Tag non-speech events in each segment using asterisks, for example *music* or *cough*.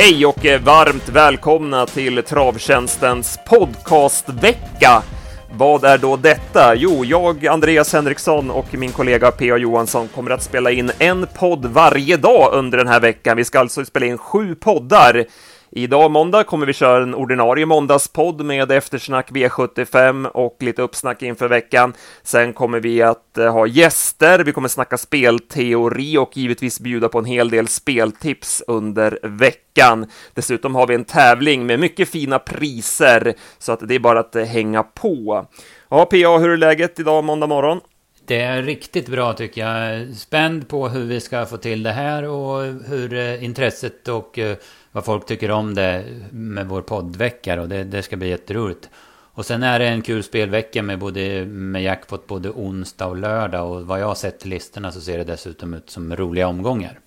Hej och eh, varmt välkomna till Travtjänstens podcastvecka. Vad är då detta? Jo, jag, Andreas Henriksson och min kollega P.A. Johansson kommer att spela in en podd varje dag under den här veckan. Vi ska alltså spela in sju poddar Idag måndag kommer vi köra en ordinarie måndagspodd med eftersnack V75 och lite uppsnack inför veckan. Sen kommer vi att eh, ha gäster, vi kommer snacka spelteori och givetvis bjuda på en hel del speltips under veckan. Dessutom har vi en tävling med mycket fina priser, så att det är bara att eh, hänga på. Ja, PA, hur är läget idag måndag morgon? Det är riktigt bra tycker jag. Spänd på hur vi ska få till det här och hur eh, intresset och vad folk tycker om det med vår poddvecka. Och det, det ska bli jätteroligt. Och sen är det en kul spelvecka med, både, med jackpot både onsdag och lördag. Och vad jag har sett till listorna så ser det dessutom ut som roliga omgångar.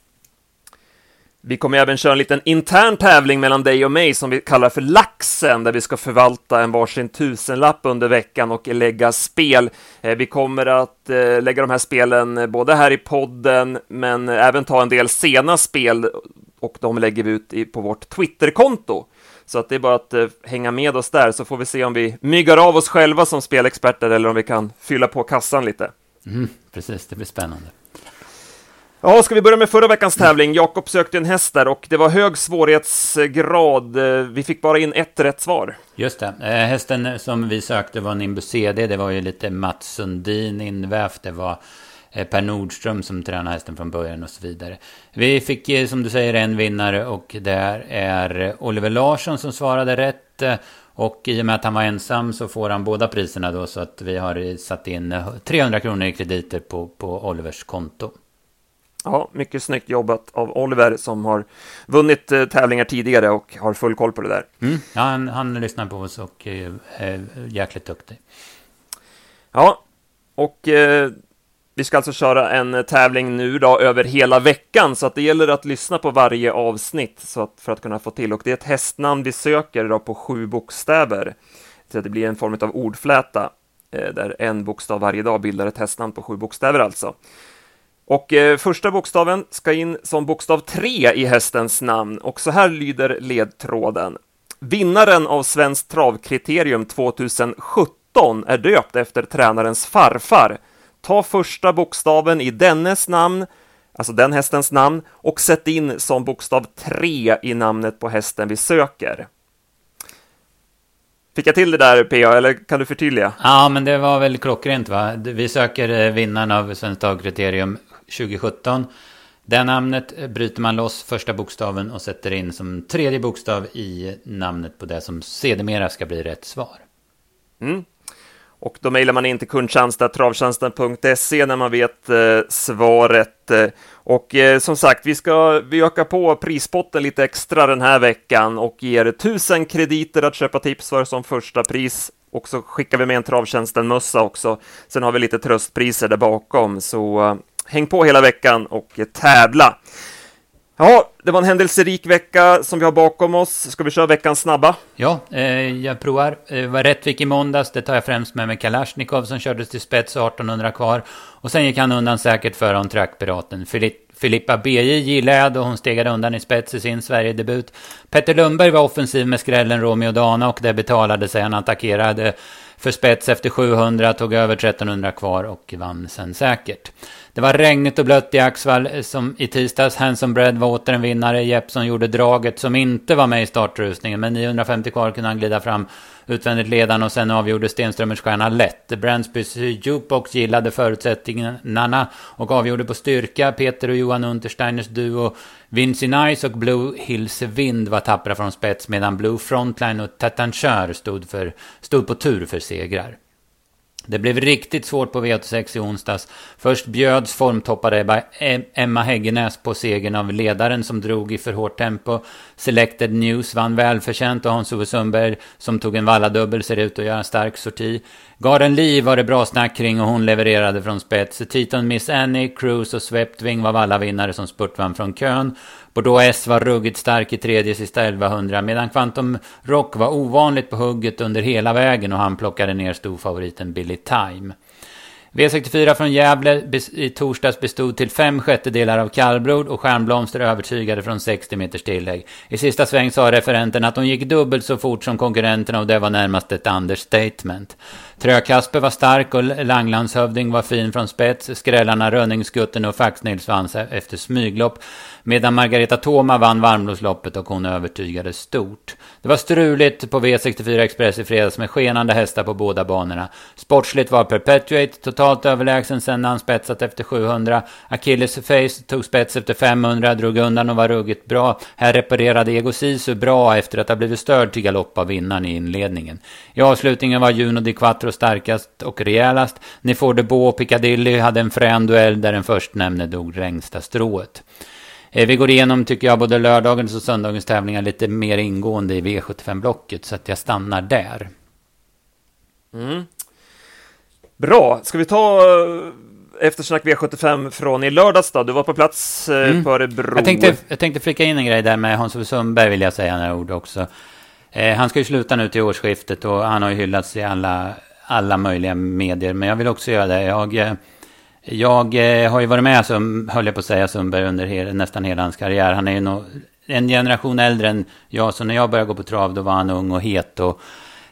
Vi kommer även köra en liten intern tävling mellan dig och mig som vi kallar för Laxen, där vi ska förvalta en varsin tusenlapp under veckan och lägga spel. Eh, vi kommer att eh, lägga de här spelen både här i podden, men även ta en del sena spel och de lägger vi ut på vårt Twitterkonto. Så att det är bara att eh, hänga med oss där, så får vi se om vi myggar av oss själva som spelexperter eller om vi kan fylla på kassan lite. Mm, precis, det blir spännande. Ja, ska vi börja med förra veckans tävling? Jakob sökte en häst där och det var hög svårighetsgrad. Eh, vi fick bara in ett rätt svar. Just det. Eh, hästen som vi sökte var Nimbus CD. Det var ju lite Mats Sundin invävt. Det var per Nordström som tränar hästen från början och så vidare. Vi fick eh, som du säger en vinnare och det är Oliver Larsson som svarade rätt. Och i och med att han var ensam så får han båda priserna då så att vi har satt in 300 kronor i krediter på, på Olivers konto. Ja, mycket snyggt jobbat av Oliver som har vunnit eh, tävlingar tidigare och har full koll på det där. Mm. Ja, han, han lyssnar på oss och är jäkligt duktig. Ja, och eh, vi ska alltså köra en eh, tävling nu då över hela veckan, så att det gäller att lyssna på varje avsnitt så att, för att kunna få till. Och det är ett hästnamn vi söker då på sju bokstäver. Så det blir en form av ordfläta eh, där en bokstav varje dag bildar ett hästnamn på sju bokstäver alltså. Och eh, första bokstaven ska in som bokstav tre i hästens namn och så här lyder ledtråden. Vinnaren av Svenskt travkriterium 2017 är döpt efter tränarens farfar ta första bokstaven i dennes namn, alltså den hästens namn, och sätt in som bokstav 3 i namnet på hästen vi söker. Fick jag till det där PA, eller kan du förtydliga? Ja, men det var väl klockrent va? Vi söker eh, vinnaren av Svenskt Dagkriterium 2017. Det namnet bryter man loss första bokstaven och sätter in som tredje bokstav i namnet på det som sedermera ska bli rätt svar. Mm. Och då mejlar man in till kundtjänsten.travtjänsten.se när man vet eh, svaret. Eh, och eh, som sagt, vi ska vi öka på prispotten lite extra den här veckan och ger tusen krediter att köpa tips för som första pris. Och så skickar vi med en Travtjänsten-mössa också. Sen har vi lite tröstpriser där bakom, så eh, häng på hela veckan och tävla. Ja, det var en händelserik vecka som vi har bakom oss. Ska vi köra veckans snabba? Ja, eh, jag provar. Det var Rättvik i måndags. Det tar jag främst med mig Kalashnikov som kördes till spets 1800 kvar. Och sen gick han undan säkert före om trackpiraten. Filippa BJ gillade jag då hon stegade undan i spets i sin Sverigedebut. Petter Lundberg var offensiv med skrällen Romeo Dana och det betalade sig. Han attackerade för spets efter 700, tog över 1300 kvar och vann sen säkert. Det var regnigt och blött i Axvall eh, som i tisdags. Hanson Bread var åter en vinnare. Jeppson gjorde draget som inte var med i startrusningen. Men 950 kvar kunde han glida fram utvändigt ledan och sen avgjorde Stenströmers stjärna lätt. Brandsbys Jukebox gillade förutsättningarna och avgjorde på styrka. Peter och Johan Untersteiners duo Vinci Nice och Blue Hills Vind var tappra från spets medan Blue Frontline och Tatanchar stod, för, stod på tur för segrar. Det blev riktigt svårt på V86 i onsdags. Först bjöds formtoppade Emma Häggenäs på segern av ledaren som drog i för hårt tempo. Selected News vann välförtjänt och Hans-Ove Sundberg som tog en valladubbel ser ut att göra en stark sorti. Garen Lee var det bra snack kring och hon levererade från spets. Titon Miss Annie, Cruise och Sweptwing var alla vinnare som spurtvann från kön. Bordeaux S var ruggigt stark i tredje sista 1100 medan Quantum Rock var ovanligt på hugget under hela vägen och han plockade ner storfavoriten Billy Time. V64 från Gävle i torsdags bestod till fem sjättedelar av kallblod och Stjärnblomster övertygade från 60 meters tillägg. I sista sväng sa referenten att de gick dubbelt så fort som konkurrenterna och det var närmast ett understatement. Trökasper var stark och Langlandshövding var fin från spets. Skrällarna Rönningsgutten och Faxnils vann efter smyglopp. Medan Margareta Thoma vann Varmloppsloppet och hon övertygade stort. Det var struligt på V64 Express i fredags med skenande hästar på båda banorna. Sportsligt var Perpetuate totalt överlägsen sen han spetsat efter 700. Achilles Face tog spets efter 500, drog undan och var ruggigt bra. Här reparerade Ego Sisu bra efter att ha blivit störd till galopp av vinnaren i inledningen. I avslutningen var Juno di Quattro starkast och rejälast. Nifor de Beau och Piccadilly hade en frän duell där den förstnämnde dog längsta strået. Eh, vi går igenom, tycker jag, både lördagens och söndagens tävlingar lite mer ingående i V75-blocket, så att jag stannar där. Mm. Bra, ska vi ta eh, eftersnack V75 från i lördags då? Du var på plats eh, mm. på Örebro. Jag tänkte, jag tänkte flika in en grej där med Hans-Ove Sundberg, vill jag säga några ord också. Eh, han ska ju sluta nu till årsskiftet och han har ju hyllats i alla, alla möjliga medier, men jag vill också göra det. Jag jag eh, har ju varit med, som höll jag på att säga, Sundberg under hela, nästan hela hans karriär. Han är ju no, en generation äldre än jag, så när jag började gå på trav då var han ung och het. Och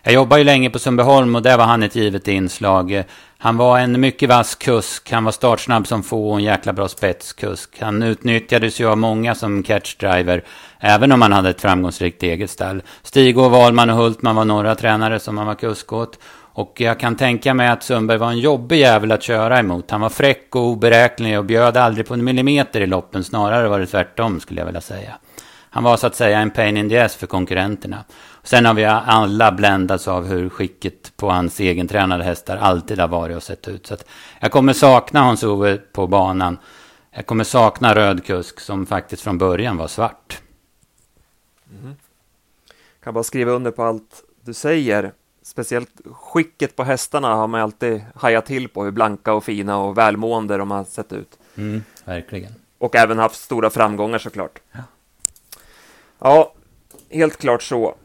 jag jobbade ju länge på Sundbyholm och där var han ett givet inslag. Han var en mycket vass kusk, han var startsnabb som få och en jäkla bra spetskusk. Han utnyttjades ju av många som catchdriver, även om han hade ett framgångsrikt eget stall. Stig och Wahlman och Hultman var några tränare som han var kusk åt. Och jag kan tänka mig att Sundberg var en jobbig jävel att köra emot. Han var fräck och oberäknelig och bjöd aldrig på en millimeter i loppen. Snarare var det tvärtom skulle jag vilja säga. Han var så att säga en pain in the ass för konkurrenterna. Sen har vi alla bländats av hur skicket på hans egentränade hästar alltid har varit och sett ut. Så att jag kommer sakna Hans-Ove på banan. Jag kommer sakna röd kusk som faktiskt från början var svart. Mm. Kan bara skriva under på allt du säger speciellt skicket på hästarna har man alltid hajat till på hur blanka och fina och välmående de har sett ut. Mm, verkligen. Och även haft stora framgångar såklart. Ja, ja helt klart så.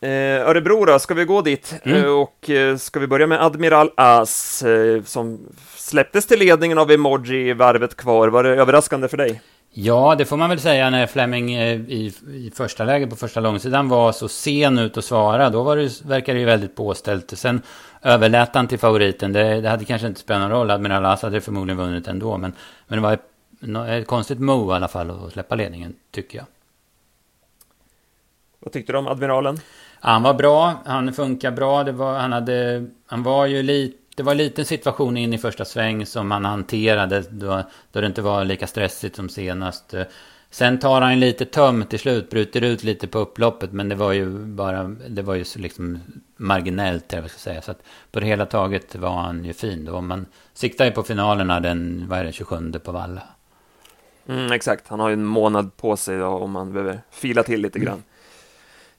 Eh, Örebro då, ska vi gå dit? Mm. Eh, och eh, ska vi börja med Admiral As eh, som släpptes till ledningen av Emoji i varvet kvar. Var det överraskande för dig? Ja, det får man väl säga när Fleming eh, i, i första läget på första långsidan var så sen ut att svara. Då var det, verkade det ju väldigt påställt. Sen överlät han till favoriten. Det, det hade kanske inte spelat någon roll. Admiral As hade förmodligen vunnit ändå. Men, men det var ett, ett konstigt move i alla fall att släppa ledningen, tycker jag. Vad tyckte du om Admiralen? Han var bra, han funkar bra. Var, han, hade, han var ju lite det var en liten situation in i första sväng som han hanterade då, då det inte var lika stressigt som senast. Sen tar han lite töm till slut, bryter ut lite på upploppet, men det var ju bara, det var ju liksom marginellt, jag ska säga. Så att på det hela taget var han ju fin då. Man siktar ju på finalerna den, vad är det, 27 på Valla. Mm, exakt, han har ju en månad på sig då, om man behöver fila till lite grann.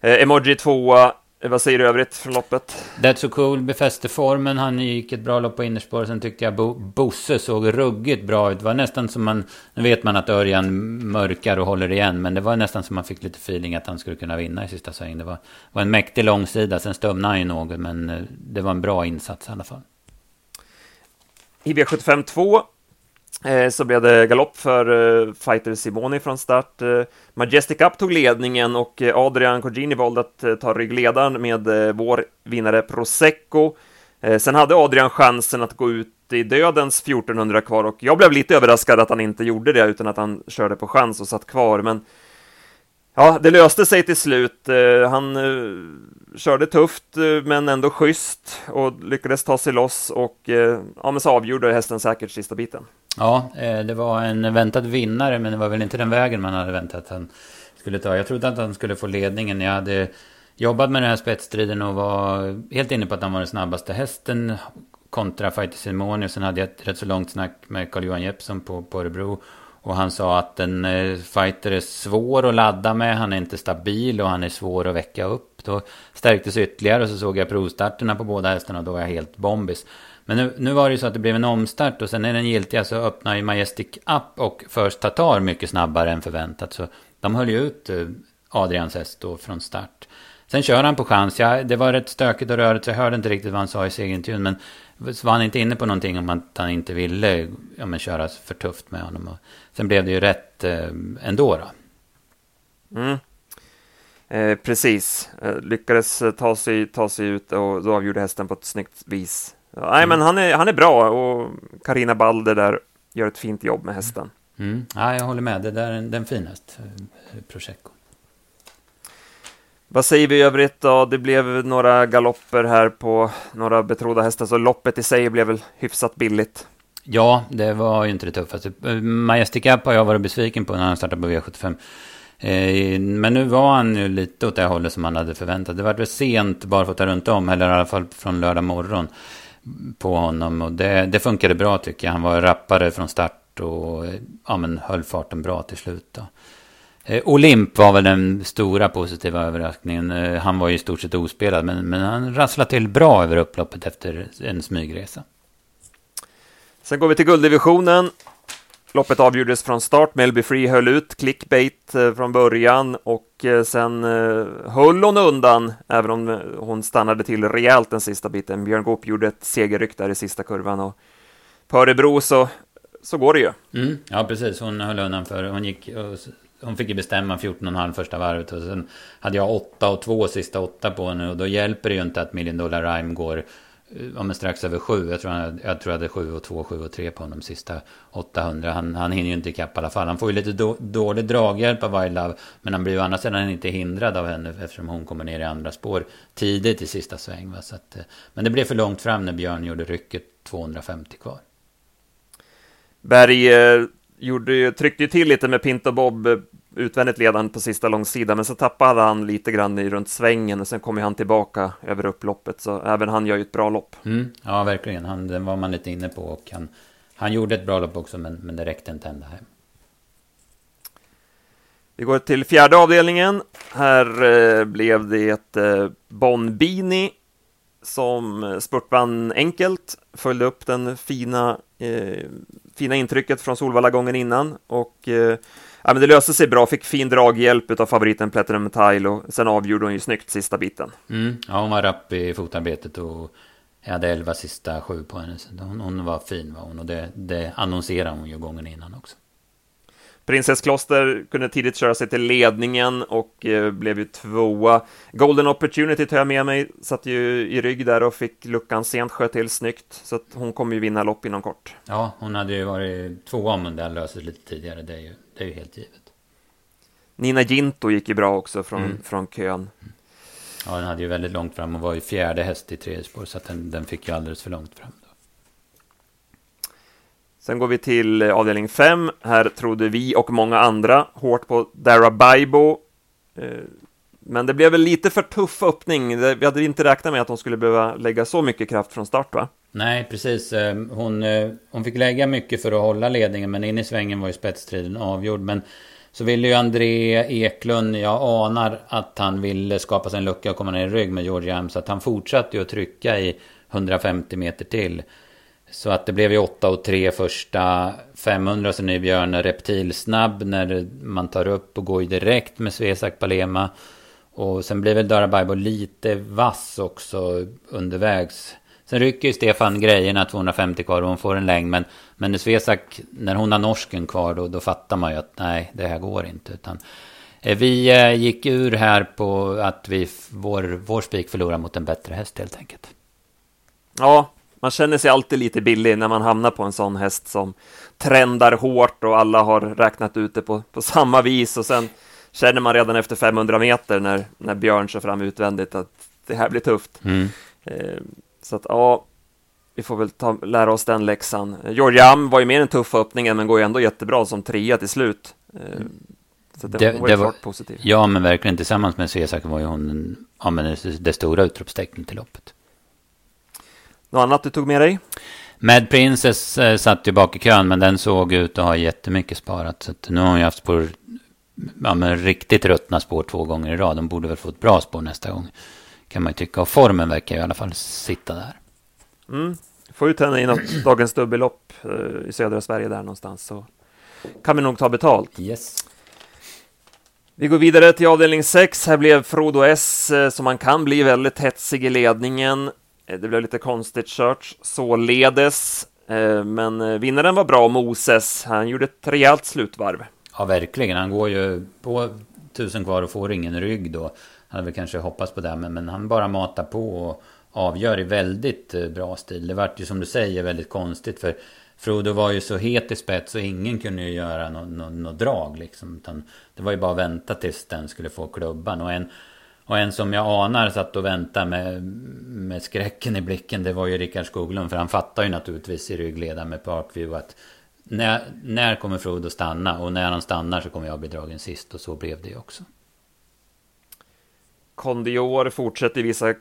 Mm. Eh, emoji 2 Eh, vad säger du övrigt från loppet? That's so cool befäste formen. Han gick ett bra lopp på innerspår. Sen tyckte jag Bo Bosse såg ruggigt bra ut. Det var nästan som man... Nu vet man att Örjan mörkar och håller igen. Men det var nästan som man fick lite feeling att han skulle kunna vinna i sista svängen. Det var, var en mäktig långsida. Sen stumnade han ju något. Men eh, det var en bra insats i alla fall. I V75 2 Eh, Eh, så blev det galopp för eh, fighter Simoni från start. Eh, Majestic Up tog ledningen och Adrian Cogini valde att ta ryggledaren med vår vinnare Prosecco. Sen hade Adrian chansen att gå ut i dödens 1400 kvar och jag blev lite överraskad att han inte gjorde det utan att han körde på chans och satt kvar. Men ja, det löste sig till slut. Han körde tufft eh, men ändå schysst och lyckades ta sig loss och eh, ja, men så avgjorde hästen säkert sista biten. Ja, eh, det var en väntad vinnare, men det var väl inte den vägen man hade väntat att han skulle ta. Jag trodde att han skulle få ledningen. Jag hade jobbat med den här spetsstriden och var helt inne på att han var den snabbaste hästen kontra Fighter Simone. Och sen hade jag ett rätt så långt snack med Carl-Johan Jeppsson på, på Örebro. Och han sa att en eh, fighter är svår att ladda med, han är inte stabil och han är svår att väcka upp. Då stärktes ytterligare och så såg jag provstarterna på båda hästarna och då var jag helt bombis. Men nu, nu var det ju så att det blev en omstart och sen är den giltiga så öppnar ju Majestic Up och First Tatar mycket snabbare än förväntat. Så de höll ju ut eh, Adrians häst då från start. Sen kör han på chans. Ja, det var rätt stökigt och rörigt så jag hörde inte riktigt vad han sa i segerintervjun. Men var han inte inne på någonting om att han inte ville ja, men, köra för tufft med honom. Och sen blev det ju rätt eh, ändå. Då. Mm. Eh, precis, eh, lyckades ta sig, ta sig ut och då avgjorde hästen på ett snyggt vis. Ja, nej, mm. men han är, han är bra och Karina Balder där gör ett fint jobb med hästen. Mm. Ja, jag håller med, det där är den finaste eh, Prosecco. Vad säger vi i övrigt då? Det blev några galopper här på några betrodda hästar, så loppet i sig blev väl hyfsat billigt. Ja, det var ju inte det tuffaste. Majestic App har jag varit besviken på när han startade på V75. Eh, men nu var han ju lite åt det hållet som man hade förväntat. Det var väl sent barfota runt om, eller i alla fall från lördag morgon på honom. Och det, det funkade bra tycker jag. Han var rappare från start och ja, men höll farten bra till slut. Då. Eh, Olymp var väl den stora positiva överraskningen. Eh, han var ju i stort sett ospelad, men, men han rasslade till bra över upploppet efter en smygresa. Sen går vi till gulddivisionen. Loppet avgjordes från start. Melby Free höll ut clickbait eh, från början och sen höll hon undan, även om hon stannade till rejält den sista biten. Björn Goop gjorde ett segerryck där i sista kurvan och på Örebro så, så går det ju. Mm, ja, precis. Hon höll undan för hon gick och hon fick ju bestämma 14,5 första varvet och sen hade jag 8 och 2 sista 8 på henne och då hjälper det ju inte att Million Dollar Rhyme går ja, men strax över 7. Jag tror, jag, jag tror jag hade 7 och 2, 7 och 3 på honom sista 800. Han, han hinner ju inte ikapp i alla fall. Han får ju lite då, dålig draghjälp av Wild Love. Men han blir ju å andra sidan inte hindrad av henne eftersom hon kommer ner i andra spår tidigt i sista sväng. Va? Så att, eh, men det blev för långt fram när Björn gjorde rycket 250 kvar. Berg eh, gjorde ju, tryckte ju till lite med Pinto Bob eh, utvändigt ledande på sista långsida, men så tappade han lite grann i runt svängen och sen kom ju han tillbaka över upploppet, så även han gör ju ett bra lopp. Mm, ja, verkligen. Han, den var man lite inne på och han, han gjorde ett bra lopp också, men, men det räckte inte ända hem. Vi går till fjärde avdelningen. Här eh, blev det ett eh, Bonbini som spurtvann enkelt, följde upp den fina eh, fina intrycket från Solvalla gången innan och eh, ja, men det löste sig bra, fick fin draghjälp av favoriten Platinum Tile och sen avgjorde hon ju snyggt sista biten. Mm, ja, hon var rapp i fotarbetet och jag hade elva sista sju på henne. Så hon, hon var fin var hon och det, det annonserade hon ju gången innan också. Prinsesskloster kunde tidigt köra sig till ledningen och eh, blev ju tvåa. Golden Opportunity tar jag med mig, satt ju i rygg där och fick luckan sent, sköt till snyggt, så att hon kommer ju vinna lopp inom kort. Ja, hon hade ju varit tvåa om det löses lite tidigare, det är ju, det är ju helt givet. Nina Ginto gick ju bra också från, mm. från kön. Ja, den hade ju väldigt långt fram och var ju fjärde häst i tredje spår, så att den, den fick ju alldeles för långt fram. Sen går vi till eh, avdelning 5. Här trodde vi och många andra hårt på Dara Baibo. Eh, men det blev väl lite för tuff öppning. Vi hade inte räknat med att hon skulle behöva lägga så mycket kraft från start, va? Nej, precis. Ehm, hon, eh, hon fick lägga mycket för att hålla ledningen, men in i svängen var ju spetstriden avgjord. Men så ville ju André Eklund, jag anar att han ville skapa sig en lucka och komma ner i rygg med George Jam, så att han fortsatte ju att trycka i 150 meter till. Så att det blev ju 8 och 3 första 500. Så är Björn reptilsnabb när man tar upp och går ju direkt med Svesak Palema. Och sen blir väl Darabaibo lite vass också undervägs. Sen rycker ju Stefan grejerna 250 kvar och hon får en längd. Men, men när Svesak, när hon har norsken kvar då, då fattar man ju att nej, det här går inte. Utan, eh, vi eh, gick ur här på att vi, vår, vår spik förlorar mot en bättre häst helt enkelt. Ja, man känner sig alltid lite billig när man hamnar på en sån häst som trendar hårt och alla har räknat ut det på, på samma vis och sen känner man redan efter 500 meter när, när Björn kör fram utvändigt att det här blir tufft. Mm. Eh, så att ja, vi får väl ta, lära oss den läxan. Georgiam var ju mer en tuff öppningen men går ju ändå jättebra som trea till slut. Eh, så det, det, var ju det var, positiv. Ja, men verkligen tillsammans med Cesak var ju hon ja, men det, det stora utropstecknet till loppet. Något annat du tog med dig? Mad Princess eh, satt ju bak i kön, men den såg ut att ha jättemycket sparat. Så nu har hon ju haft spår, ja, men riktigt ruttna spår två gånger i rad. De borde väl få ett bra spår nästa gång, kan man ju tycka. Och formen verkar ju i alla fall sitta där. Mm. Får ut henne i något dagens dubbellopp eh, i södra Sverige där någonstans, så kan vi nog ta betalt. Yes. Vi går vidare till avdelning 6. Här blev Frodo S, eh, som man kan bli, väldigt hetsig i ledningen. Eh, det blev lite konstigt kört således. Eh, men eh, vinnaren var bra, Moses. Han gjorde ett rejält slutvarv. Ja, verkligen. Han går ju på tusen kvar och får ingen rygg då. Han hade väl kanske hoppats på det, men, men han bara matar på och avgör i väldigt bra stil. Det vart ju som du säger väldigt konstigt för Frodo var ju så het i spets och ingen kunde ju göra något no, no drag liksom. Utan det var ju bara att vänta tills den skulle få klubban. Och en, och en som jag anar satt och väntade med, med skräcken i blicken det var ju Rickard Skoglund. För han fattar ju naturligtvis i ryggledaren med Parkview att när, när kommer Frodo stanna? Och när han stannar så kommer jag bli dragen sist. Och så blev det ju också. Kondior fortsätter visa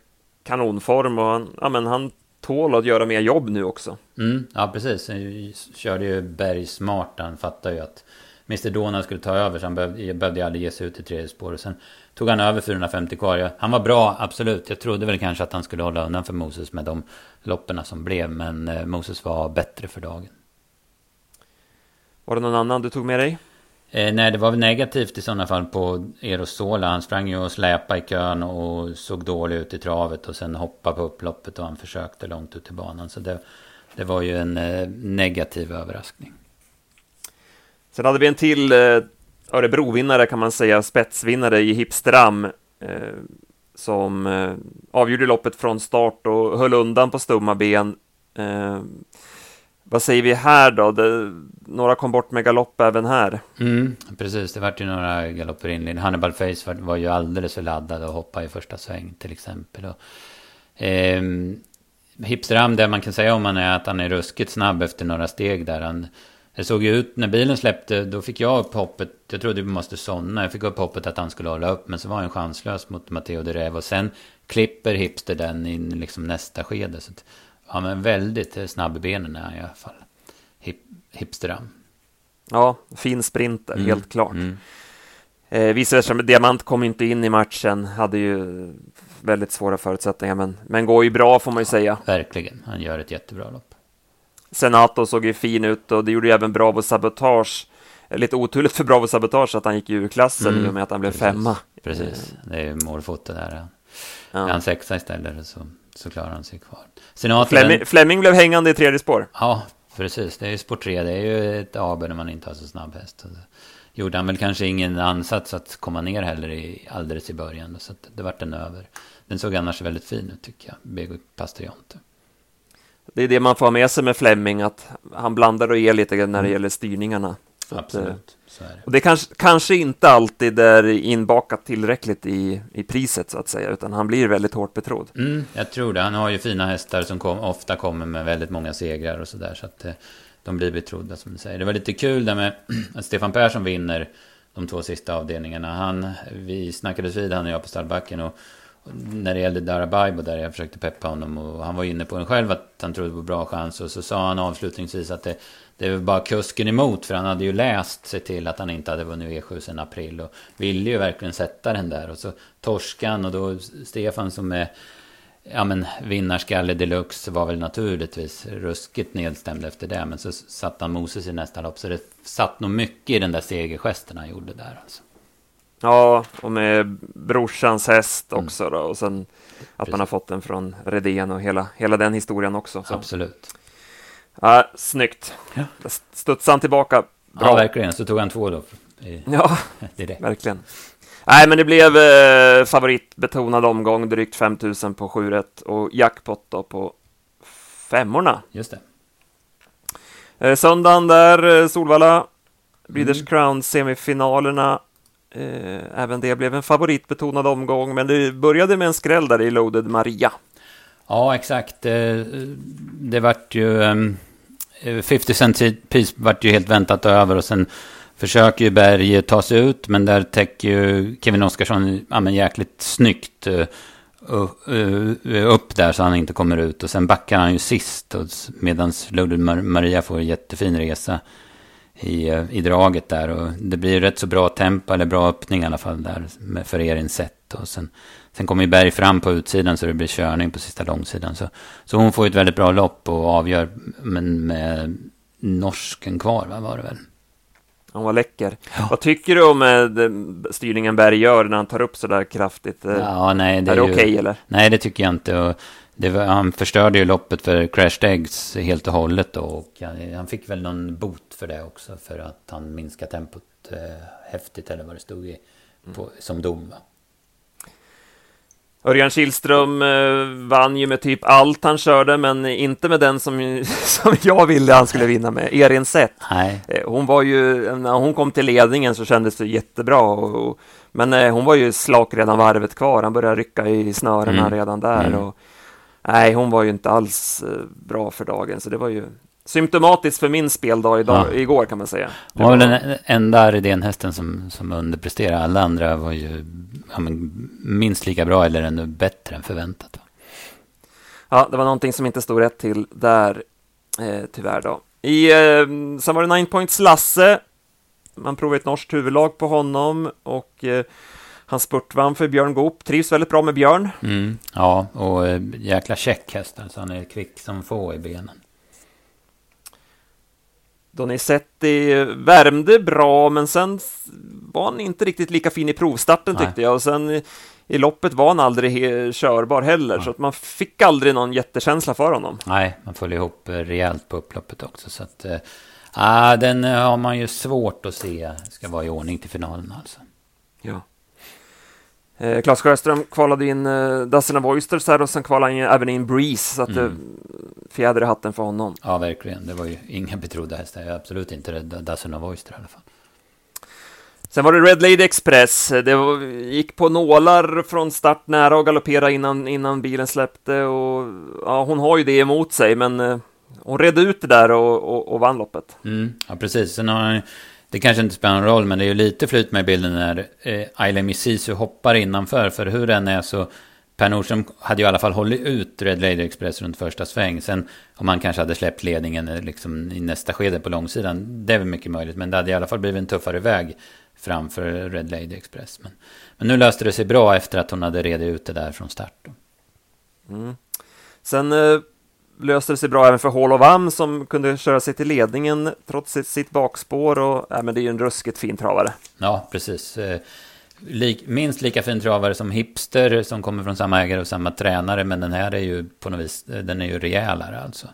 kanonform och han, ja, men han tål att göra mer jobb nu också. Mm, ja, precis. Han körde ju Berg smart. Han fattade ju att Mr Donald skulle ta över. Så han behövde, behövde aldrig ge sig ut i tredje spår. Och sen tog han över 450 kvar. Han var bra, absolut. Jag trodde väl kanske att han skulle hålla undan för Moses med de loppen som blev. Men eh, Moses var bättre för dagen. Var det någon annan du tog med dig? Eh, nej, det var väl negativt i sådana fall på Erosola. Han sprang ju och släpade i kön och såg dålig ut i travet och sen hoppade på upploppet och han försökte långt ut i banan. Så det, det var ju en eh, negativ överraskning. Sen hade vi en till eh, Örebrovinnare kan man säga, spetsvinnare i Hipstram. Eh, som eh, avgjorde loppet från start och höll undan på stumma ben. Eh, vad säger vi här då? Det, några kom bort med galopp även här. Mm, precis, det vart ju några galopper inledning. Hannibal Face var, var, ju alldeles för laddad och hoppade i första sväng till exempel. Och, eh, Hipsteram, det man kan säga om han är att han är ruskigt snabb efter några steg där. Han, det såg ju ut, när bilen släppte, då fick jag upp hoppet, jag trodde vi måste somna, jag fick upp hoppet att han skulle hålla upp, men så var han chanslös mot Matteo de Rev och sen klipper Hipster den in liksom nästa skede. Så att, Ja, men väldigt snabb i benen är han i alla fall. Hip, hipsteram. Ja, fin sprinter, mm. helt klart. Mm. Eh, vice versa, Diamant kom inte in i matchen, hade ju väldigt svåra förutsättningar, men, men går ju bra får man ju ja, säga. Verkligen, han gör ett jättebra lopp. Senato såg ju fin ut och det gjorde ju även Bravo Sabotage. Lite oturligt för Bravo Sabotage att han gick ur klassen mm. i och med att han blev Precis. femma. Precis, det är ju målfoto där. Ja. Är han sexa istället så så klarar han sig kvar. Senaten, Fleming, Fleming blev hängande i tredje spår. Ja, precis. Det är ju spår tre. Det är ju ett aber när man inte har så snabb häst. Så gjorde han väl kanske ingen ansats att komma ner heller i, alldeles i början. Så det vart en över. Den såg annars väldigt fin ut tycker jag. Bego Pastrionte. Det är det man får med sig med Fleming, att han blandar och ger lite när det mm. gäller styrningarna. Så Absolut. Att, så det. Och det kanske, kanske inte alltid är inbakat tillräckligt i, i priset så att säga, utan han blir väldigt hårt betrodd. Mm, jag tror det. Han har ju fina hästar som kom, ofta kommer med väldigt många segrar och sådär, så att eh, de blir betrodda som du säger. Det var lite kul där med *clears throat* att Stefan Persson vinner de två sista avdelningarna. Han, vi snackades vid, han och jag på stallbacken och när det gällde Darabaibo där jag försökte peppa honom och han var inne på en själv att han trodde på bra chans och så sa han avslutningsvis att det, det var bara kusken emot för han hade ju läst sig till att han inte hade vunnit V7 sen april och ville ju verkligen sätta den där och så torskan och då Stefan som är ja men vinnarskalle deluxe var väl naturligtvis ruskigt nedstämd efter det men så satt han Moses i nästa lopp så det satt nog mycket i den där segergesten han gjorde där alltså. Ja, och med brorsans häst mm. också mm. då, och sen att Precis. man har fått den från Redén och hela, hela den historien också. Så. Absolut. Ja, snyggt. Ja. Studsade han tillbaka bra. Ja, verkligen. Så tog han två då. I, ja, *laughs* direkt. verkligen. Nej, men det blev eh, favoritbetonad omgång, drygt 5000 på 7 rätt och jackpot då på femmorna. Just det. Eh, söndagen där, eh, Solvalla, Breeders mm. Crown semifinalerna Eh, Eh, även det blev en favoritbetonad omgång, men det började med en skräll där i Loaded Maria. Ja, exakt. Eh, det vart ju... Ehm, eh, 50 Cent Piece vart ju helt väntat över och sen försöker ju Berg ta sig ut, men där täcker ju Kevin Oskarsson ja, men jäkligt snyggt upp där så han inte kommer ut. Och sen backar han ju sist medan Loaded Maria får en jättefin resa i, i draget där. Och det blir rätt så bra tempo, eller bra öppning i alla fall där för Erin sett. Och sen, sen kommer ju Berg fram på utsidan så det blir körning på sista långsidan. Så, så hon får ett väldigt bra lopp och avgör men med norsken kvar, va, var det väl? Han var läcker. Ja. Vad tycker du om eh, styrningen Berg gör när han tar upp så där kraftigt? Ja, nej, det är, är det okej okay, eller? Nej, det tycker jag inte. Och var, han förstörde ju loppet för Crashed Eggs helt och hållet då. Och han, han, fick väl någon bot för det också. För att han minskade tempot eh, häftigt eller vad det stod i, på, mm. som dom. Va? Örjan Kihlström eh, vann ju med typ allt han körde, men inte med den som, *laughs* som jag ville han skulle vinna med, Erin Sett. Eh, hon var ju, när hon kom till ledningen så kändes det jättebra, och, och, men eh, hon var ju slak redan varvet kvar, han började rycka i snörena mm. redan där. Mm. Och, nej, hon var ju inte alls bra för dagen, så det var ju symptomatiskt för min speldag idag, ja. igår kan man säga. Det var väl den enda Redén-hästen som, som underpresterade. Alla andra var ju ja, minst lika bra eller ännu bättre än förväntat. Ja, det var någonting som inte stod rätt till där, eh, tyvärr då. I, eh, sen var det Nine Points Lasse. Man provade ett norskt huvudlag på honom och eh, han spurtvann för Björn Goop. Trivs väldigt bra med Björn. Mm, ja, och eh, jäkla check häst. Alltså han är kvick som få i benen. Donizetti värmde bra, men sen var han inte riktigt lika fin i provstarten Nej. tyckte jag. Och sen i loppet var han aldrig körbar heller, Nej. så att man fick aldrig någon jättekänsla för honom. Nej, man föll ihop rejält på upploppet också. Så att, äh, den har man ju svårt att se ska vara i ordning till finalen alltså. Ja. Eh, Klas Sjöström kvalade in eh, of Oysters här och sen kvalade han även in Breeze, så att mm. Fjäder i hatten för honom. Ja, verkligen. Det var ju inga betrodda hästar. Absolut inte Dozen of Oysters i alla fall. Sen var det Red Lady Express. Det var, gick på nålar från start nära och galopperade innan, innan bilen släppte. Och, ja, hon har ju det emot sig, men eh, hon redde ut det där och, och, och vann loppet. Mm, ja, precis. Sen har det kanske inte spelar någon roll, men det är ju lite flyt med bilden när eh, Ayla Misisu hoppar innanför. För hur den är så... Per Nordström hade ju i alla fall hållit ut Red Lady Express runt första sväng. Sen om han kanske hade släppt ledningen eh, liksom i nästa skede på långsidan. Det är väl mycket möjligt. Men det hade i alla fall blivit en tuffare väg framför Red Lady Express. Men, men nu löste det sig bra efter att hon hade redit ut det där från start. Mm. Sen eh, löste det sig bra även för Hall of Am som kunde köra sig till ledningen trots sitt, sitt bakspår. Och, äh, men det är ju en ruskigt fin travare. Ja, precis. Eh, lik, minst lika fin travare som Hipster som kommer från samma ägare och samma tränare. Men den här är ju på något vis, den är ju rejälare alltså.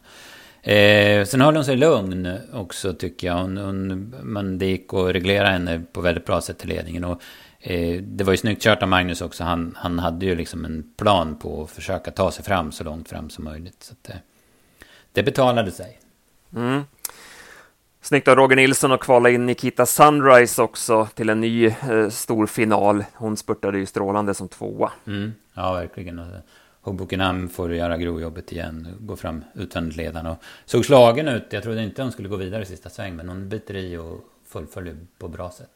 Eh, sen höll hon sig lugn också tycker jag. Hon, hon, man, det gick att reglera henne på väldigt bra sätt till ledningen. Och, eh, det var ju snyggt kört av Magnus också. Han, han hade ju liksom en plan på att försöka ta sig fram så långt fram som möjligt. Så att, eh, det betalade sig. Mm. Snyggt av Roger Nilsson att kvala in Nikita Sunrise också till en ny eh, stor final. Hon spurtade ju strålande som tvåa. Mm. Ja, verkligen. Hobokenham får göra grovjobbet igen, gå fram utvändigt ledande. Och såg slagen ut. Jag trodde inte hon skulle gå vidare i sista sväng, men hon biter i och fullföljer på bra sätt.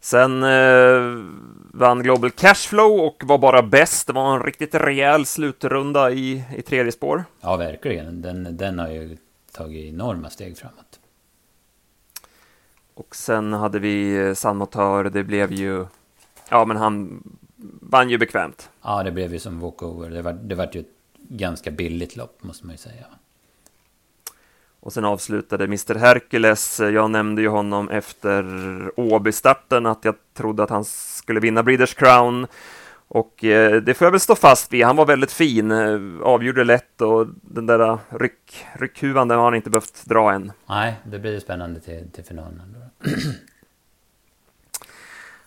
Sen eh, vann Global Cashflow och var bara bäst. Det var en riktigt rejäl slutrunda i, i tredje spår. Ja, verkligen. Den, den har ju tagit enorma steg framåt. Och sen hade vi eh, Sandmotör. Det blev ju... Ja, men han vann ju bekvämt. Ja, det blev ju som walkover. Det var, det var ju ett ganska billigt lopp, måste man ju säga. Och sen avslutade Mr Hercules, jag nämnde ju honom efter Åby-starten att jag trodde att han skulle vinna Breeders Crown. Och eh, det får jag väl stå fast vid. Han var väldigt fin, eh, avgjorde lätt och den där ryck, ryckhuvan den har han inte behövt dra än. Nej, det blir spännande till, till finalen. *clears throat*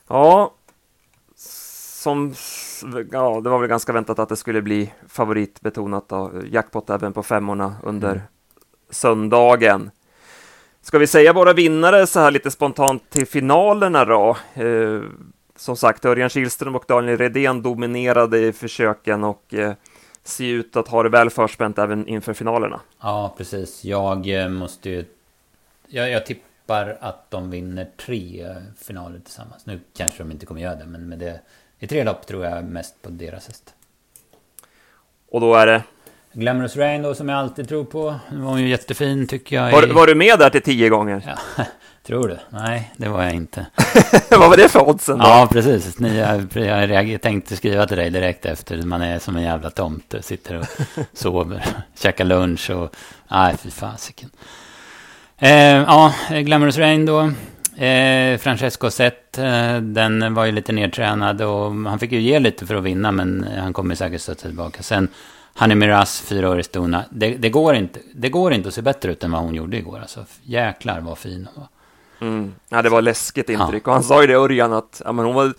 ja, som, ja, det var väl ganska väntat att det skulle bli favoritbetonat då. Jackpot även på femmorna under mm söndagen. Ska vi säga våra vinnare så här lite spontant till finalerna då? Eh, som sagt, Örjan Kihlström och Daniel Redén dominerade i försöken och eh, ser ut att ha det väl förspänt även inför finalerna. Ja, precis. Jag eh, måste ju... Jag, jag tippar att de vinner tre finaler tillsammans. Nu kanske de inte kommer göra det, men med det... I tre lopp tror jag mest på deras häst. Och då är det? Glamorous Rain då som jag alltid tror på. Den var ju jättefin tycker jag. Var, var du med där till tio gånger? Ja, *laughs* tror du? Nej, det var jag inte. *laughs* Vad var det för oddsen då? Ja, precis. Ni, jag, jag tänkte skriva till dig direkt efter. Man är som en jävla tomte. Sitter och *laughs* sover, käkar lunch och... Nej, fy fasiken. Eh, ja, Glamorous Rain då. Eh, Francesco Zet, eh, den var ju lite nedtränad och han fick ju ge lite för att vinna men han kommer säkert stötta tillbaka. Sen Hanni Miraz, fyra år i Stona. Det, det, går inte, det går inte att se bättre ut än vad hon gjorde igår. Alltså, jäklar vad fin hon var. Mm. Ja, det var läskigt intryck. Ja. Och han sa ju det, Örjan, att ja, men hon var...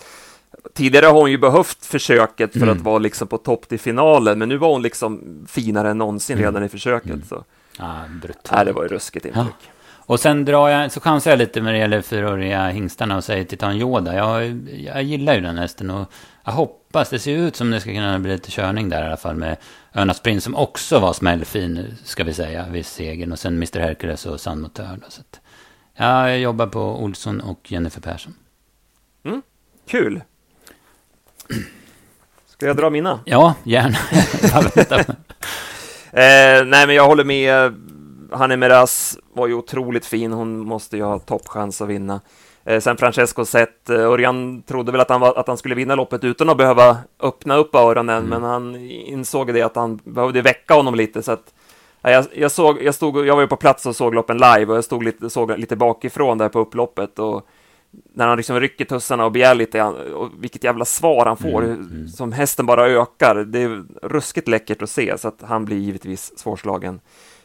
Tidigare har hon ju behövt försöket för mm. att vara liksom på topp till finalen, men nu var hon liksom finare än någonsin mm. redan i försöket. Mm. Så. Ja, brutalt. Ja, det var ju ruskigt intryck. Ja. Och sen drar jag, så chansar jag lite när det gäller fyraåriga hingstarna och säger Titan Yoda. Jag, jag gillar ju den hästen och jag hoppas, det ser ut som det ska kunna bli lite körning där i alla fall med Örnas Prins som också var smällfin, ska vi säga, vid segern. Och sen Mr Hercules och San Motör. Så att, ja, jag jobbar på Olsson och Jennifer Persson. Mm, kul. Ska jag dra mina? Ja, gärna. *laughs* *laughs* eh, nej, men jag håller med Hanne Meras var ju otroligt fin. Hon måste ju ha toppchans att vinna. Eh, sen Francesco Zet, eh, Örjan trodde väl att han, var, att han skulle vinna loppet utan att behöva öppna upp öronen, mm. men han insåg det att han behövde väcka honom lite. Så att, jag, jag, såg, jag, stod, jag var ju på plats och såg loppen live och jag stod lite, såg lite bakifrån där på upploppet. Och när han liksom rycker tussarna och begär lite, och vilket jävla svar han får, mm, mm. som hästen bara ökar. Det är ruskigt läckert att se, så att han blir givetvis svårslagen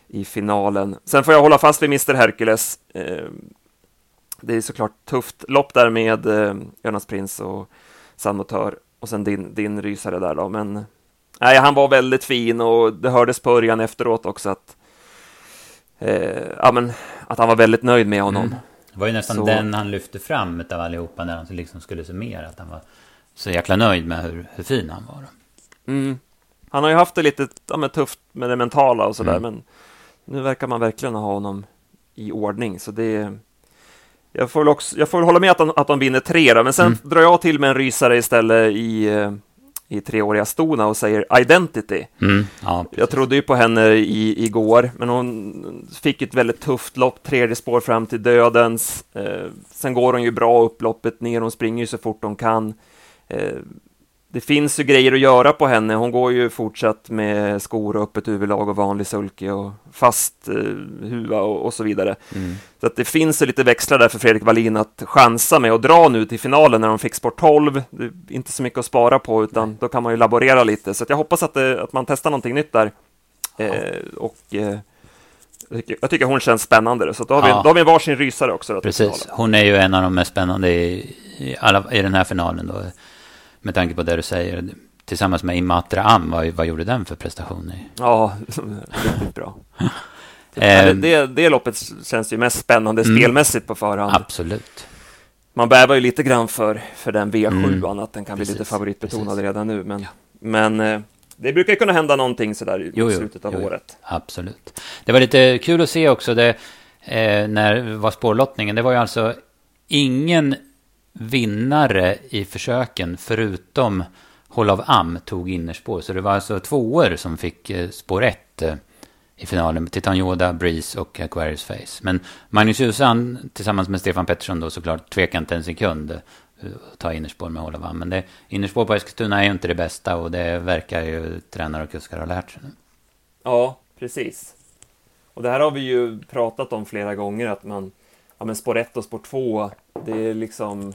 i finalen. Sen får jag hålla fast vid Mr Hercules. Eh, det är såklart tufft lopp där med eh, Jonas Prins och San Motör och sen din, din rysare där då, men nej, han var väldigt fin och det hördes på Örjan efteråt också att eh, ja, men, att han var väldigt nöjd med honom. Mm. Det var ju nästan så... den han lyfte fram av allihopa när han liksom skulle summera, att han var så jäkla nöjd med hur, hur fin han var. Mm. Han har ju haft det lite ja, tufft med det mentala och sådär, mm. men nu verkar man verkligen ha honom i ordning, så det jag får väl, också, jag får hålla med att de, att de vinner tre då, men sen mm. drar jag till med en rysare istället i, eh, i treåriga Stona och säger Identity. Mm. Ja, jag trodde ju på henne i, igår, men hon fick ett väldigt tufft lopp, tredje spår fram till dödens. Eh, sen går hon ju bra upploppet ner, hon springer ju så fort hon kan. Eh, det finns ju grejer att göra på henne. Hon går ju fortsatt med skor och öppet huvudlag och vanlig sulke och fast eh, huva och, och, så vidare. Mm. Så att det finns ju lite växlar där för Fredrik Wallin att chansa med och dra nu till finalen när de fick sport 12. Det är inte så mycket att spara på, utan Nej. då kan man ju laborera lite. Så jag hoppas att, det, att man testar någonting nytt där. Ja. Eh, och eh, jag tycker hon känns spännande, så då har, vi, ja. då har vi varsin rysare också. Precis, hon är ju en av de mest spännande i, i, alla, i den här finalen. Då. Med tanke på det du säger. Tillsammans med Imatra Am, vad, vad gjorde den för prestation? Ja, *laughs* riktigt bra. *laughs* det, det, det loppet känns ju mest spännande mm. spelmässigt på förhand. Absolut. Man bävar ju lite grann för, för den V7, mm. att den kan Precis. bli lite favoritbetonad Precis. redan nu. Men, ja. men eh, det brukar kunna hända någonting sådär i jo, slutet av jo, året. Absolut. Det var lite kul att se också det, eh, när var spårlottningen. Det var ju alltså ingen vinnare i försöken förutom Håll av Am tog innerspår. Så det var alltså tvåor som fick eh, spår ett eh, i finalen. Titan Yoda, Breeze och Aquarius Face. Men Magnus Djursan tillsammans med Stefan Pettersson då såklart tvekade inte en sekund eh, att ta innerspår med Håll av Am. Men det, innerspår på Eskilstuna är ju inte det bästa och det verkar ju tränare och kuskar ha lärt sig nu. Ja, precis. Och det här har vi ju pratat om flera gånger att man, ja men spår 1 och spår 2, det är liksom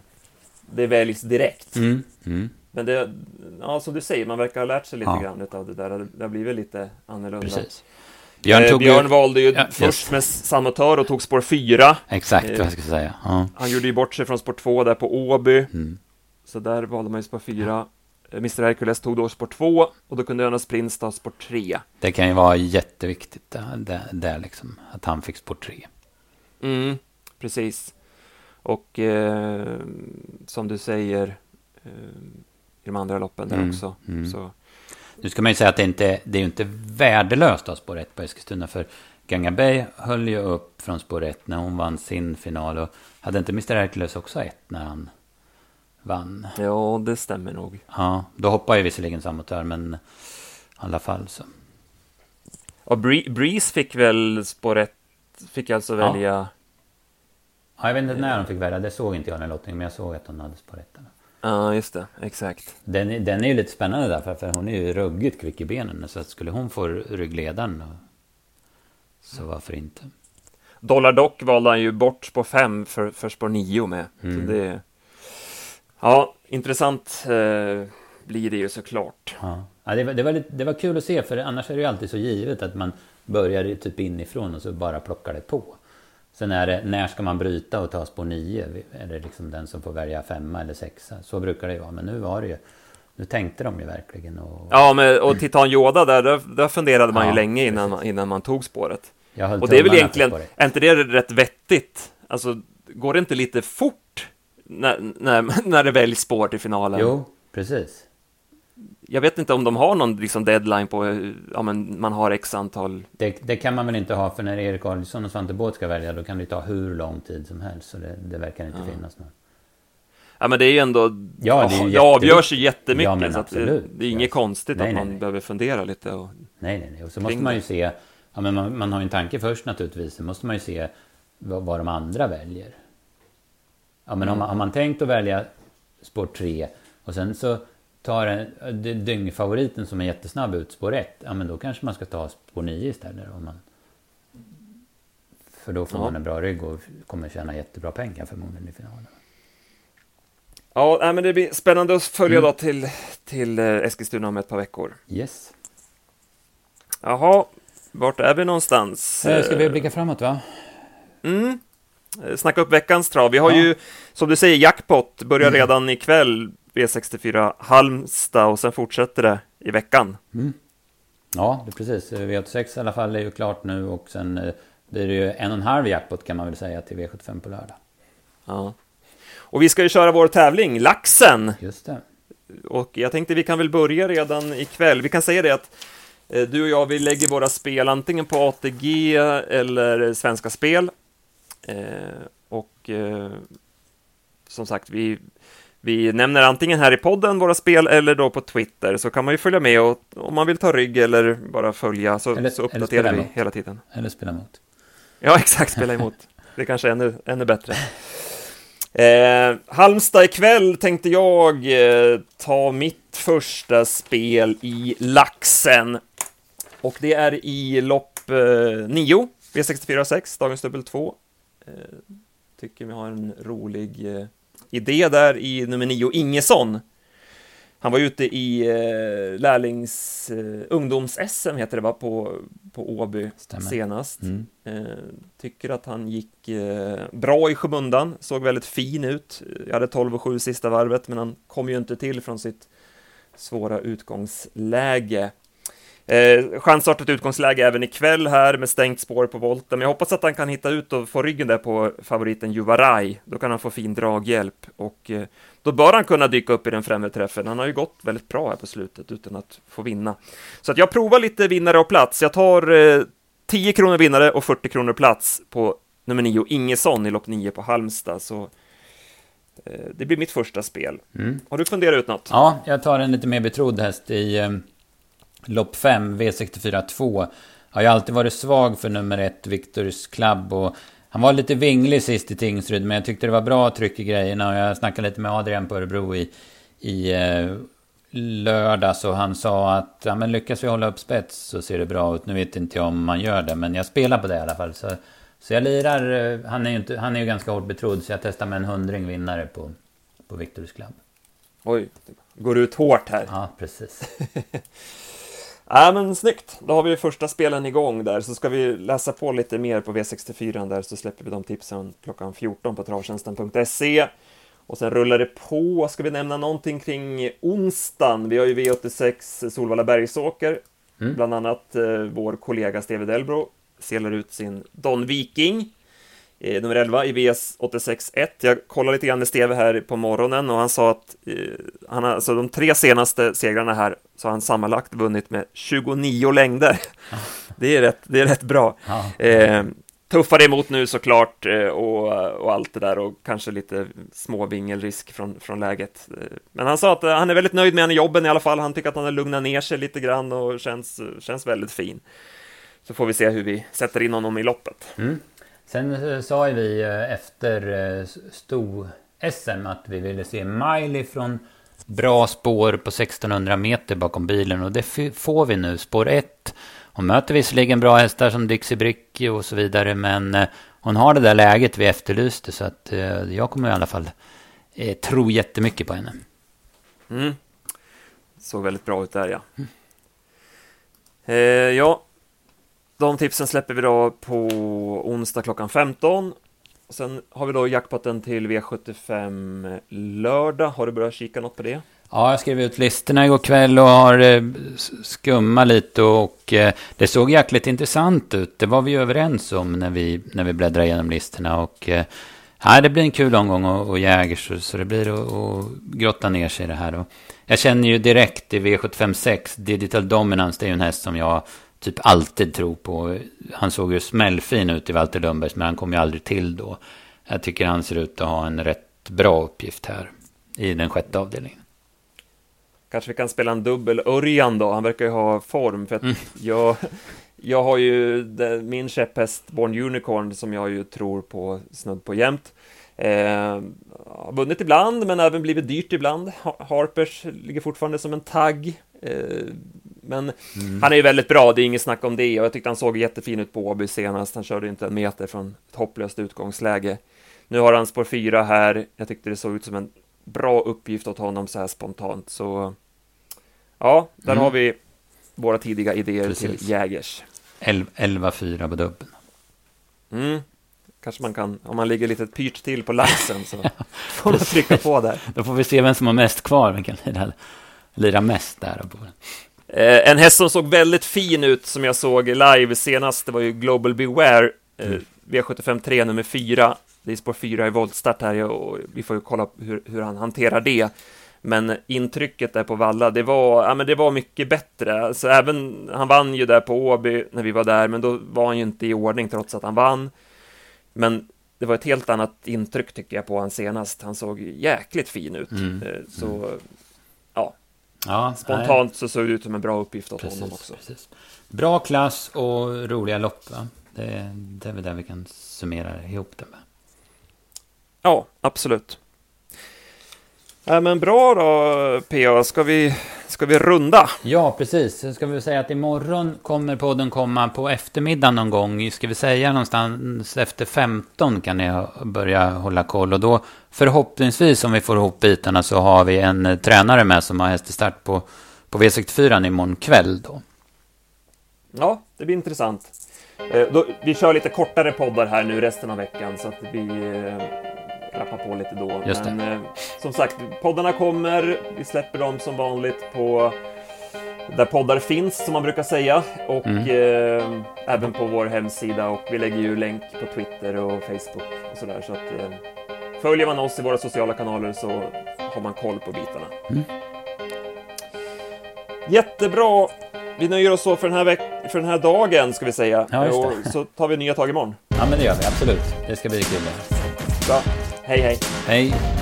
det väljs direkt. Mm. Mm. Men det, ja, som du säger, man verkar ha lärt sig lite ja. grann av det där. Det har blivit lite annorlunda. Precis. Björn, eh, Björn valde ju ja, först med Samotör och tog spår 4. Exakt eh, vad jag säga. Ja. Han gjorde ju bort sig från spår 2 där på Åby. Mm. Så där valde man ju spår 4. Eh, Mr Hercules tog då spår 2 och då kunde Jonas Prins ta spår 3. Det kan ju vara jätteviktigt där, där, där liksom, att han fick spår 3. Mm, precis. Och eh, som du säger eh, i de andra loppen där mm, också. Mm. Så. Nu ska man ju säga att det inte det är inte värdelöst att spår 1 på Eskilstuna. För Ganga Bay höll ju upp från spår 1 när hon vann sin final. Och hade inte Mr Hercules också ett när han vann? Ja, det stämmer nog. Ja, då hoppar ju visserligen samotör, men i alla fall så. Och Breeze fick väl spår 1, fick alltså välja ja. Ja, jag vet inte när hon fick välja, det såg inte jag när lottningen, men jag såg att hon hade sparetterna. Ja, just det, exakt. Den, är, den är ju lite spännande därför, för hon är ju ruggigt kvick i benen. Så att skulle hon få ryggledaren, så varför inte? Dollar Dock valde han ju bort spår 5 för, för spår 9 med. Mm. Så det, ja, intressant eh, blir det ju såklart. Ja. Ja, det, var, det, var lite, det var kul att se, för annars är det ju alltid så givet att man börjar typ inifrån och så bara plockar det på. Sen är det, när ska man bryta och ta spår 9? Är det liksom den som får välja femma eller sexa? Så brukar det ju vara, men nu var det ju nu tänkte de ju verkligen och... Ja, men, och Titan Yoda där, där, där funderade man ja, ju länge innan man, innan man tog spåret. och det är väl egentligen, är inte det rätt vettigt? Alltså, går det inte lite fort när, när, *laughs* när det väljs spår till finalen? Jo, precis. Jag vet inte om de har någon liksom, deadline på, ja men man har x antal... Det, det kan man väl inte ha, för när Erik Adielsson och Svante Båth ska välja, då kan det ta hur lång tid som helst, så det, det verkar inte ja. finnas något. Ja, men det är ju ändå... Ja, det, är ju det avgörs ju jättemycket, ja, så att det, det, är inget konstigt nej, att man nej. behöver fundera lite. Och... Nej, nej, nej. Och så måste man ju se... Ja, men man, man har ju en tanke först naturligtvis. Så måste man ju se vad, vad de andra väljer. Ja, men mm. har, man, har man tänkt att välja spår 3 och sen så tar en, dyngfavoriten som är jättesnabb ut spår 1. Ja, men då kanske man ska ta spår 9 istället. Om man, för då får ja. man en bra rygg och kommer tjäna jättebra pengar förmodligen i finalen. Ja, men det blir spännande att följa mm. då till, till eh, Eskilstuna om ett par veckor. Yes. Jaha, vart är vi någonstans? Eh, ska vi blicka framåt va? Mm. Eh, snacka upp veckans trav. Vi har ja. ju, som du säger, jackpot börjar mm. redan ikväll, V64 Halmstad och sen fortsätter det i veckan. Mm. Ja, det precis. V86 i alla fall är ju klart nu och sen blir det ju en och en halv jackpot kan man väl säga till V75 på lördag. Ja. Och vi ska ju köra vår tävling, Laxen. Just det. Och jag tänkte vi kan väl börja redan ikväll. Vi kan säga det att eh, du och jag, vi lägger våra spel antingen på ATG eller Svenska Spel. Eh, och eh, som sagt, vi, vi nämner antingen här i podden våra spel eller då på Twitter, så kan man ju följa med och om man vill ta rygg eller bara följa så, eller, så uppdaterar vi hela tiden. Eller spela emot. Ja, *laughs* exakt, spela emot. Det kanske är ännu, ännu bättre. Eh, Halmstad ikväll tänkte jag eh, ta mitt första spel i Laxen. Och det är i lopp eh, 9, V64 6, dagens dubbel 2. Eh, tycker vi har en rolig eh, idé där i nummer 9, Ingesson. Han var ute i eh, lärlings eh, ungdoms-SM heter det va, på, på Åby Stämmer. senast. Mm. Eh, tycker att han gick eh, bra i skymundan, såg väldigt fin ut. Jag hade 12 och 7 sista varvet, men han kom ju inte till från sitt svåra utgångsläge. Eh, chansartat utgångsläge även ikväll här med stängt spår på volten, men jag hoppas att han kan hitta ut och få ryggen där på favoriten Juvaraj. Då kan han få fin draghjälp och eh, då bör han kunna dyka upp i den främre träffen. Han har ju gått väldigt bra här på slutet utan att få vinna. Så att jag provar lite vinnare och plats. Jag tar eh, 10 kronor vinnare och 40 kronor plats på nummer 9, Ingesson i lopp 9 på Halmstad. Så eh, det blir mitt första spel. Mm. Har du funderat ut något? Ja, jag tar en lite mer betrodd häst i eh, lopp 5, V64 2. Har ju alltid varit svag för nummer 1, Victors Club. Och han var lite vinglig sist i Tingsryd, men jag tyckte det var bra tryck i grejerna. Och jag snackade lite med Adrian på Örebro i, i eh, lördags och han sa att ja, men lyckas vi hålla upp spets så ser det bra ut. Nu vet inte jag om man gör det, men jag spelar på det i alla fall. Så, så jag lirar, eh, han är ju, inte, han är ju ganska hårt betrodd, så jag testar med en hundring vinnare på, på Victors Club. Oj, går ut hårt här. Ja, precis. *laughs* Ja, men snyggt. Då har vi första spelen igång där, så ska vi läsa på lite mer på V64 där, så släpper vi de tipsen klockan 14 på travtjänsten.se. Och sen rullar det på. Ska vi nämna någonting kring onsdagen? Vi har ju V86 Solvalla Bergsåker. Mm. Bland annat eh, vår kollega Steve Delbro selar ut sin Don Viking eh, nummer 11 i VS 86.1. Jag kollade lite grann med Steve här på morgonen och han sa att eh, han har, alltså de tre senaste segrarna här så har han sammanlagt vunnit med 29 längder. Det är rätt, det är rätt bra. Ja. Eh, tuffare emot nu såklart eh, och, och allt det där och kanske lite småvingelrisk från, från läget. Eh, men han sa att han är väldigt nöjd med jobben i alla fall. Han tycker att han har lugnat ner sig lite grann och känns, känns väldigt fin. Så får vi se hur vi sätter in honom i loppet. Mm. Sen eh, sa ju vi eh, efter eh, sto-SM att vi ville se Miley från bra spår på 1600 meter bakom bilen och det får vi nu. Spår 1. Hon möter visserligen bra hästar som Dixie Brick och så vidare men eh, hon har det där läget vi efterlyste. Så att eh, jag kommer i alla fall eh, tro jättemycket på henne. Mm. Såg väldigt bra ut där ja. Mm. Eh, ja, de tipsen släpper vi då på onsdag klockan 15. Sen har vi då jackpotten till V75 lördag. Har du börjat kika något på det? Ja, jag skrev ut listorna igår kväll och har eh, skummat lite och eh, det såg jäkligt intressant ut. Det var vi överens om när vi, när vi bläddrade igenom listorna och eh, det blir en kul omgång och, och Jägers så, så det blir att, och grotta ner sig i det här. Och jag känner ju direkt i V756, Digital Dominance, det är ju en häst som jag typ alltid tror på. Han såg ju smällfin ut i Walter Lundbergs, men han kom ju aldrig till då. Jag tycker han ser ut att ha en rätt bra uppgift här i den sjätte avdelningen. Kanske vi kan spela en dubbel Örjan då, han verkar ju ha form. För att mm. jag, jag har ju min käpphäst Born Unicorn som jag ju tror på snudd på jämt. Eh, har vunnit ibland, men även blivit dyrt ibland. Harpers ligger fortfarande som en tagg. Eh, men mm. han är ju väldigt bra, det är inget snack om det. Och jag tyckte han såg jättefin ut på Åby senast. Han körde inte en meter från ett hopplöst utgångsläge. Nu har han spår fyra här. Jag tyckte det såg ut som en bra uppgift åt honom så här spontant. Så ja, där mm. har vi våra tidiga idéer Precis. till Jägers. 11-4 på dubbeln. Mm. Kanske man kan, om man ligger lite pyrt till på laxen så *laughs* får man trycka på där. Då får vi se vem som har mest kvar, vem kan lira, lira mest där. Eh, en häst som såg väldigt fin ut som jag såg live senast, det var ju Global Beware, eh, mm. V75 3 nummer 4. Det är spår 4 i voltstart här och vi får ju kolla hur, hur han hanterar det. Men intrycket där på Valla, det var, ja, men det var mycket bättre. Alltså, även, han vann ju där på Åby när vi var där, men då var han ju inte i ordning trots att han vann. Men det var ett helt annat intryck tycker jag på han senast. Han såg jäkligt fin ut. Mm. Eh, så, mm. Ja. Spontant nej. så såg det ut som en bra uppgift åt precis, honom också. Precis. Bra klass och roliga lopp, va? Det, det är väl där vi kan summera ihop det med. Ja, absolut. Ja, men bra då, PA. Ska vi, ska vi runda? Ja, precis. Ska vi säga att imorgon kommer podden komma på eftermiddagen någon gång. Ska vi säga någonstans efter 15 kan ni börja hålla koll. Och då förhoppningsvis, om vi får ihop bitarna, så har vi en tränare med som har häststart på, på V64 imorgon kväll då. Ja, det blir intressant. Eh, då, vi kör lite kortare poddar här nu resten av veckan så att det blir eh, rappa på lite då. Just Men eh, som sagt, poddarna kommer. Vi släpper dem som vanligt på där poddar finns, som man brukar säga. Och mm. eh, även på vår hemsida. Och vi lägger ju länk på Twitter och Facebook och sådär. Så att eh, följer man oss i våra sociala kanaler så har man koll på bitarna. Mm. Jättebra! Vi nöjer oss så för den här, veck- för den här dagen, ska vi säga. Ja, och så tar vi nya tag imorgon. Ja, men det gör vi absolut. Det ska bli kul. Bra. Hej, hej. Hej.